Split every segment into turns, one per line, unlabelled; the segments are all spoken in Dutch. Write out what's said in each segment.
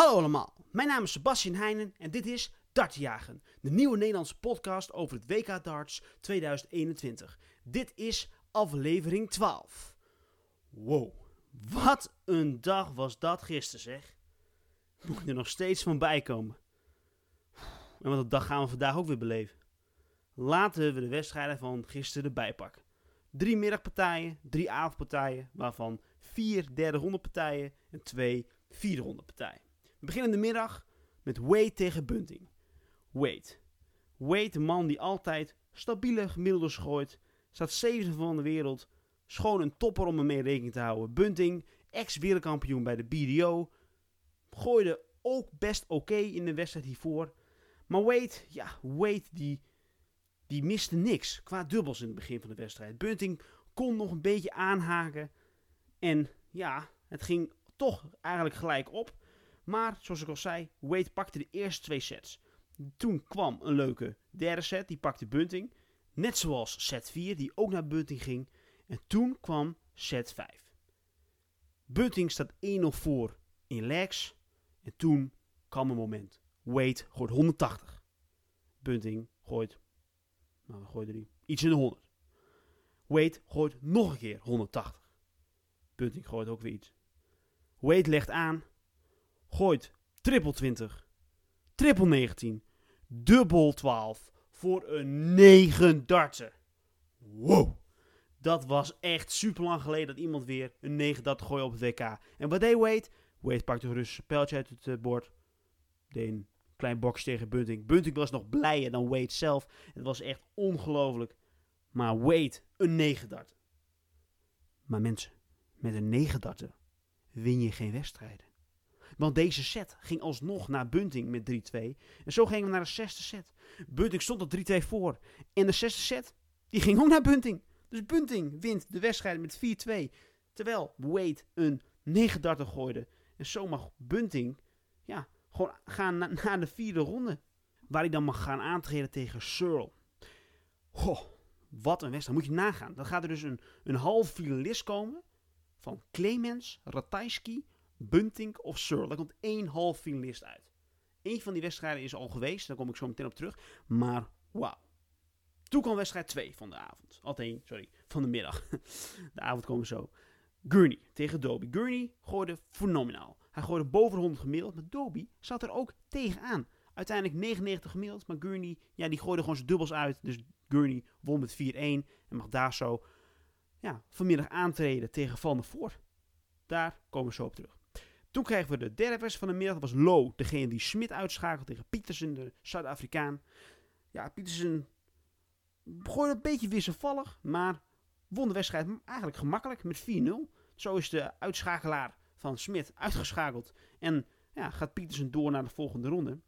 Hallo allemaal, mijn naam is Sebastian Heijnen en dit is Dartjagen, de nieuwe Nederlandse podcast over het WK Darts 2021. Dit is aflevering 12. Wow, wat een dag was dat gisteren zeg. Moet er nog steeds van bijkomen. En wat een dag gaan we vandaag ook weer beleven. Laten we de wedstrijden van gisteren erbij pakken. Drie middagpartijen, drie avondpartijen, waarvan vier derde ronde partijen en twee vierde ronde partijen. We beginnen de middag met Wade tegen Bunting. Wade. Wade, de man die altijd stabiele gemiddeldes gooit, staat zevende van de wereld. Schoon een topper om ermee rekening te houden. Bunting, ex-wereldkampioen bij de BDO, gooide ook best oké in de wedstrijd hiervoor. Maar Wade, ja, Wade die, die miste niks qua dubbels in het begin van de wedstrijd. Bunting kon nog een beetje aanhaken. En ja, het ging toch eigenlijk gelijk op. Maar zoals ik al zei, Wade pakte de eerste twee sets. Toen kwam een leuke derde set, die pakte Bunting. Net zoals set 4, die ook naar Bunting ging. En toen kwam set 5. Bunting staat 1-0 voor in legs. En toen kwam een moment. Wade gooit 180. Bunting gooit, nou we gooiden die, iets in de 100. Wade gooit nog een keer 180. Bunting gooit ook weer iets. Wade legt aan, gooit triple 20, triple 19, dubbel 12 voor een 9 darten. Wow! Dat was echt super lang geleden dat iemand weer een 9 darten gooide op het WK. En wat deed Wade? Wade pakte gerust een pijltje uit het uh, bord. Deed een klein box tegen Bunting. Bunting was nog blijer dan Wade zelf. Het was echt ongelooflijk. Maar Wade, een 9 darten. Maar mensen, met een 9 darten win je geen wedstrijden. Want deze set ging alsnog naar Bunting met 3-2. En zo gingen we naar de zesde set. Bunting stond op 3-2 voor. En de zesde set, die ging ook naar Bunting. Dus Bunting wint de wedstrijd met 4-2. Terwijl Wade een 9 darten gooide. En zo mag Bunting ja, gewoon gaan na, naar de vierde ronde. Waar hij dan mag gaan aantreden tegen Searle. Goh, wat een wedstrijd. Moet je nagaan. Dan gaat er dus een, een half finalist komen. Van Clemens, Ratajski, Bunting of Searle. Daar komt één half finalist uit. Eén van die wedstrijden is al geweest. Daar kom ik zo meteen op terug. Maar wauw. Toen kwam wedstrijd 2 van de avond. Althans, sorry, van de middag. De avond komen zo. Gurney tegen Dobie. Gurney gooide fenomenaal. Hij gooide boven de 100 gemiddeld, maar Dobie zat er ook tegenaan. Uiteindelijk 99 gemiddeld, maar Gurney, ja, die gooide gewoon zijn dubbels uit. Dus Gurney won met 4-1 en mag daar zo ja, vanmiddag aantreden tegen Van der Voort. Daar komen we zo op terug. Toen kregen we de derde wedstrijd van de middag. Dat was Low, degene die Smit uitschakelde tegen Pietersen, de Zuid-Afrikaan. Ja, Pietersen gooide een beetje wisselvallig, maar won de wedstrijd eigenlijk gemakkelijk met 4-0. Zo is de uitschakelaar van Smit uitgeschakeld. En ja, gaat Pietersen door naar de volgende ronde.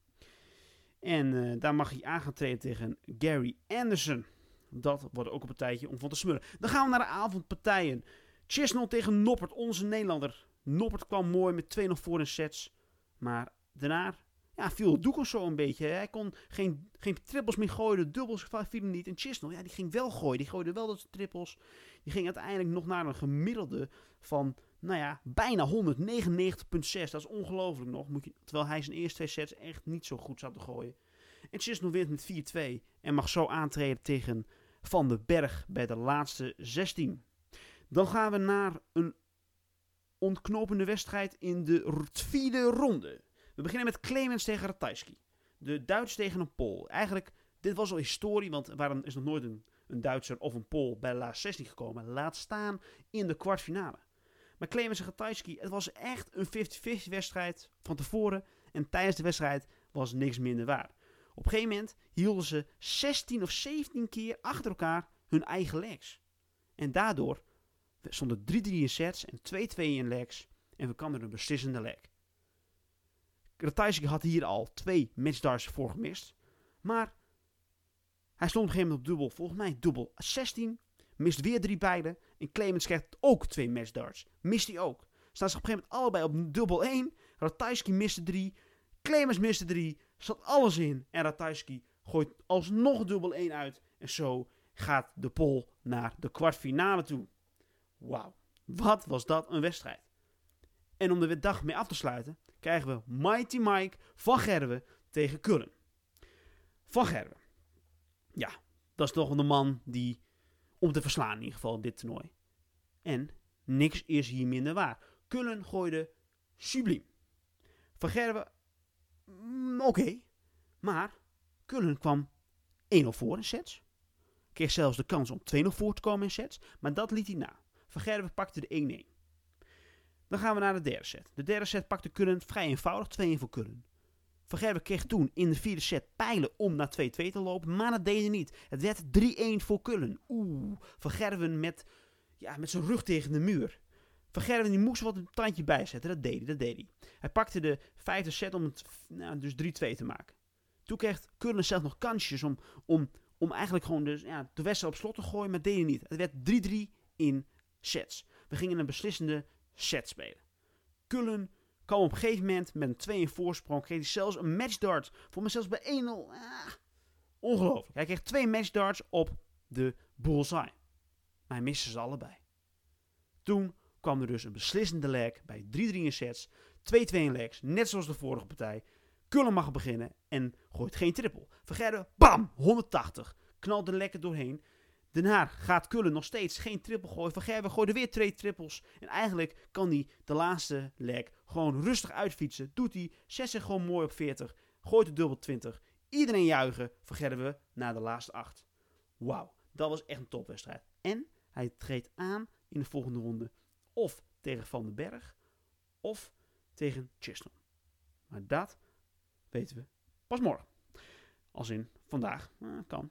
En uh, daar mag hij aan tegen Gary Anderson. Dat wordt ook een partijtje om van te smullen. Dan gaan we naar de avondpartijen. Chisnell tegen Noppert, onze Nederlander. Noppert kwam mooi met 2 nog voor in sets. Maar daarna ja, viel of zo een beetje. Hij kon geen, geen trippels meer gooien. De dubbels vielen niet. En Chisnell, ja, die ging wel gooien. Die gooide wel de trippels. Die ging uiteindelijk nog naar een gemiddelde van, nou ja, bijna 199,6. Dat is ongelooflijk nog. Moet je, terwijl hij zijn eerste twee sets echt niet zo goed zat te gooien. En Chisnell wint met 4-2. En mag zo aantreden tegen Van den Berg bij de laatste 16. Dan gaan we naar een ontknopende wedstrijd in de vierde ronde. We beginnen met Clemens tegen Ratajski. De Duits tegen een Pool. Eigenlijk, dit was al historie, want waarom is nog nooit een, Duitser of een Pool bij de laatste 16 gekomen. Laat staan in de kwartfinale. Maar Clemens en Ratajski, het was echt een 50-50 wedstrijd van tevoren. En tijdens de wedstrijd was niks minder waar. Op een gegeven moment hielden ze 16 of 17 keer achter elkaar hun eigen legs. En daardoor stonden 3-3 in sets en 2-2 in legs. En we kwamen een beslissende leg. Ratajski had hier al twee matchdarts voor gemist. Maar hij stond op een gegeven moment op dubbel. Volgens mij dubbel 16. Mist weer drie beide. En Clemens krijgt ook twee matchdarts. Mist hij ook. Staan ze op een gegeven moment allebei op dubbel 1. Ratajski miste drie. Clemens miste drie. Zat alles in. En Ratajski gooit alsnog dubbel 1 uit. En zo gaat de pol naar de kwartfinale toe. Wauw. Wat was dat een wedstrijd. En om de dag mee af te sluiten krijgen we Mighty Mike van Gerwen tegen Kullen. Van Gerwen. Ja, dat is toch de man die om te verslaan in ieder geval dit toernooi. En niks is hier minder waar. Kullen gooide subliem. Van Gerwen, mm, oké. Maar Kullen kwam 1-0 voor in sets. Kreeg zelfs de kans om 2-0 voor te komen in sets. Maar dat liet hij na. Van pakte de 1-1. Dan gaan we naar de derde set. De derde set pakte Kullen vrij eenvoudig 2-1 voor Kullen. Van kreeg toen in de vierde set pijlen om naar 2-2 te lopen, maar dat deed hij niet. Het werd 3-1 voor Kullen. Oeh, Van met, ja, met zijn rug tegen de muur. Van die moest wat een tandje bijzetten, dat deed hij, dat deed hij. Hij pakte de vijfde set om het nou, dus 3-2 te maken. Toen kreeg Kullen zelf nog kansjes om, om, om eigenlijk gewoon de, ja, de wedstrijd op slot te gooien, maar dat deed hij niet. Het werd 3-3 in sets. We gingen een beslissende set spelen. Kullen kwam op een gegeven moment met een 2 in voorsprong. Kreeg hij zelfs een matchdart. Voor me zelfs bij 1-0. Ah, ongelooflijk. Hij kreeg twee matchdarts op de bullseye. Maar hij miste ze allebei. Toen kwam er dus een beslissende leg bij 3-3 in sets. 2-2 in legs, net zoals de vorige partij. Kullen mag beginnen en gooit geen triple. Vergerden, bam, 180. Knalt er lekker doorheen. Daarna gaat Kullen nog steeds geen triple gooien. Van Gerwen gooide weer twee trippels. En eigenlijk kan hij de laatste leg gewoon rustig uitfietsen. Doet hij, zet zich gewoon mooi op 40. Gooit de dubbel 20. Iedereen juichen. Van Gerwen naar de laatste 8. Wauw, dat was echt een topwedstrijd. En hij treedt aan in de volgende ronde. Of tegen Van den Berg. Of tegen Chisholm. Maar dat weten we pas morgen. Als in vandaag. Eh, kan.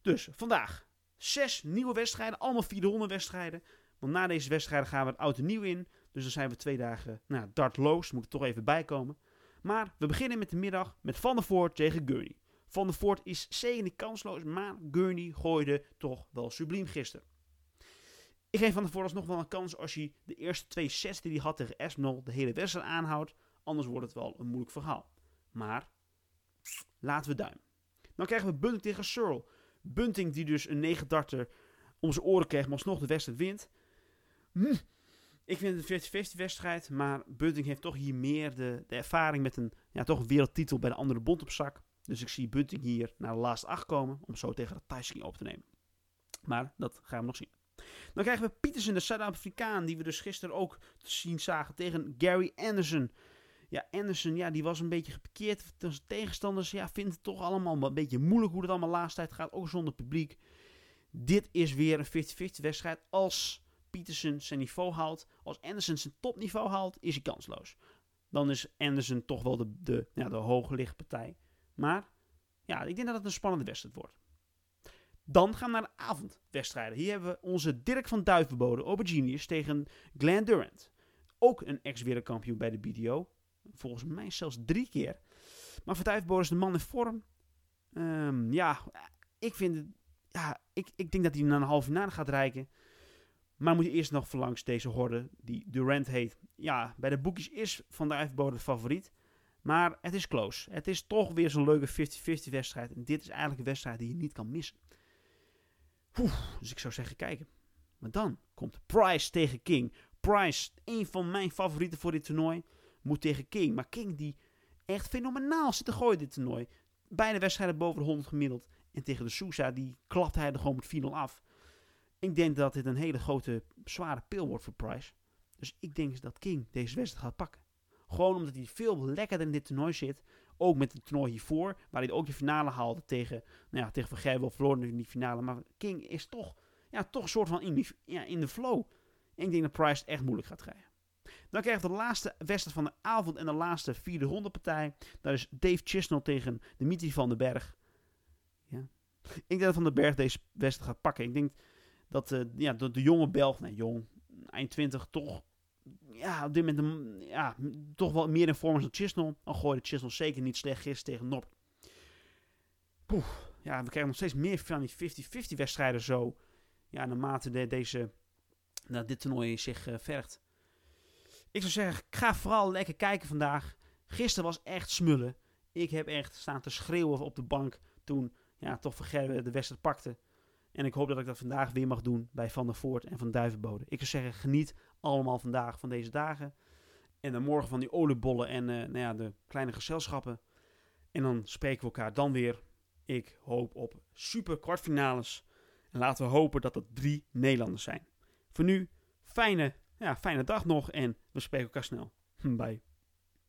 Dus vandaag Zes nieuwe wedstrijden, allemaal vierde wedstrijden. Want na deze wedstrijden gaan we het oude nieuw in. Dus dan zijn we twee dagen nou, dartloos, moet ik toch even bijkomen. Maar we beginnen met de middag met Van der Voort tegen Gurney. Van der Voort is zeker kansloos, maar Gurney gooide toch wel subliem gisteren. Ik geef Van der Voort alsnog wel een kans als hij de eerste twee sets die hij had tegen Espinol de hele wedstrijd aanhoudt. Anders wordt het wel een moeilijk verhaal. Maar laten we duimen. Dan krijgen we Bunting tegen Searle. Bunting die dus een 9 darter om zijn oren kreeg, maar alsnog de wedstrijd wint. Hm. Ik vind het een 50-50 wedstrijd, maar Bunting heeft toch hier meer de, de ervaring met een ja, toch wereldtitel bij de andere bond op zak. Dus ik zie Bunting hier naar de laatste 8 komen om zo tegen de Tyson op te nemen. Maar dat gaan we nog zien. Dan krijgen we Pietersen, de Zuid-Afrikaan, die we dus gisteren ook te zien zagen tegen Gary Anderson. Ja, Anderson, ja, die was een beetje geparkeerd. De tegenstanders ja, vinden het toch allemaal een beetje moeilijk hoe het allemaal laatste tijd gaat. Ook zonder publiek. Dit is weer een 50-50 wedstrijd. Als Peterson zijn niveau haalt, als Anderson zijn topniveau haalt, is hij kansloos. Dan is Anderson toch wel de, de, ja, de. Maar ja, ik denk dat het een spannende wedstrijd wordt. Dan gaan we naar de avondwedstrijden. Hier hebben we onze Dirk van Duivenbode, Auberginius, tegen Glenn Durant. Ook een ex-wereldkampioen bij de BDO. Volgens mij zelfs drie keer. Maar Van is de man in vorm. Um, ja, ik vind het, ja, ik, ik denk dat hij naar een halve finale gaat reiken. Maar moet je eerst nog verlangs deze horde, die Durant heet. Ja, bij de boekjes is Van Dijvenbode de favoriet. Maar het is close. Het is toch weer zo'n leuke 50-50 wedstrijd. En dit is eigenlijk een wedstrijd die je niet kan missen. dus ik zou zeggen, kijken. Maar dan komt Price tegen King. Price, een van mijn favorieten voor dit toernooi moet tegen King. Maar King die echt fenomenaal zit te gooien dit toernooi. Beide wedstrijden boven de 100 gemiddeld. En tegen de Sousa, die klapt hij er gewoon met 4 af. Ik denk dat dit een hele grote, zware pil wordt voor Price. Dus ik denk dat King deze wedstrijd gaat pakken. Gewoon omdat hij veel lekkerder in dit toernooi zit. Ook met het toernooi hiervoor, waar hij ook de finale haalde tegen, nou ja, tegen Van verloren in die finale. Maar King is toch, ja, toch een soort van in, ja, in de flow. En ik denk dat Price het echt moeilijk gaat krijgen. Dan krijgen we de laatste wedstrijd van de avond en de laatste vierde ronde partij. Dat is Dave Chisnell tegen Dimitri van den Berg. Ja. Ik denk dat Van den Berg deze wedstrijd gaat pakken. Ik denk dat uh, ja, de, de, jonge Belg, nee jong, eind 20, toch ja, op dit moment ja, toch wel meer in vorm is dan Chisnell. Al gooide Chisnell zeker niet slecht gisteren tegen Nop. Poeh, ja, we krijgen nog steeds meer van die 50-50 wedstrijden zo. Ja, naarmate de, deze, nou, dit toernooi zich uh, vergt. Ik zou zeggen, ga vooral lekker kijken vandaag. Gisteren was echt smullen. Ik heb echt staan te schreeuwen op de bank toen ja, toch Vergerwe de wedstrijd pakte. En ik hoop dat ik dat vandaag weer mag doen bij Van der Voort en Van Duivenbode. Ik zou zeggen, geniet allemaal vandaag van deze dagen. En dan morgen van die oliebollen en eh, nou ja, de kleine gezelschappen. En dan spreken we elkaar dan weer. Ik hoop op super kwartfinales. En laten we hopen dat dat drie Nederlanders zijn. Voor nu, fijne ja, fijne dag nog en we spreken elkaar snel. Hm, bye.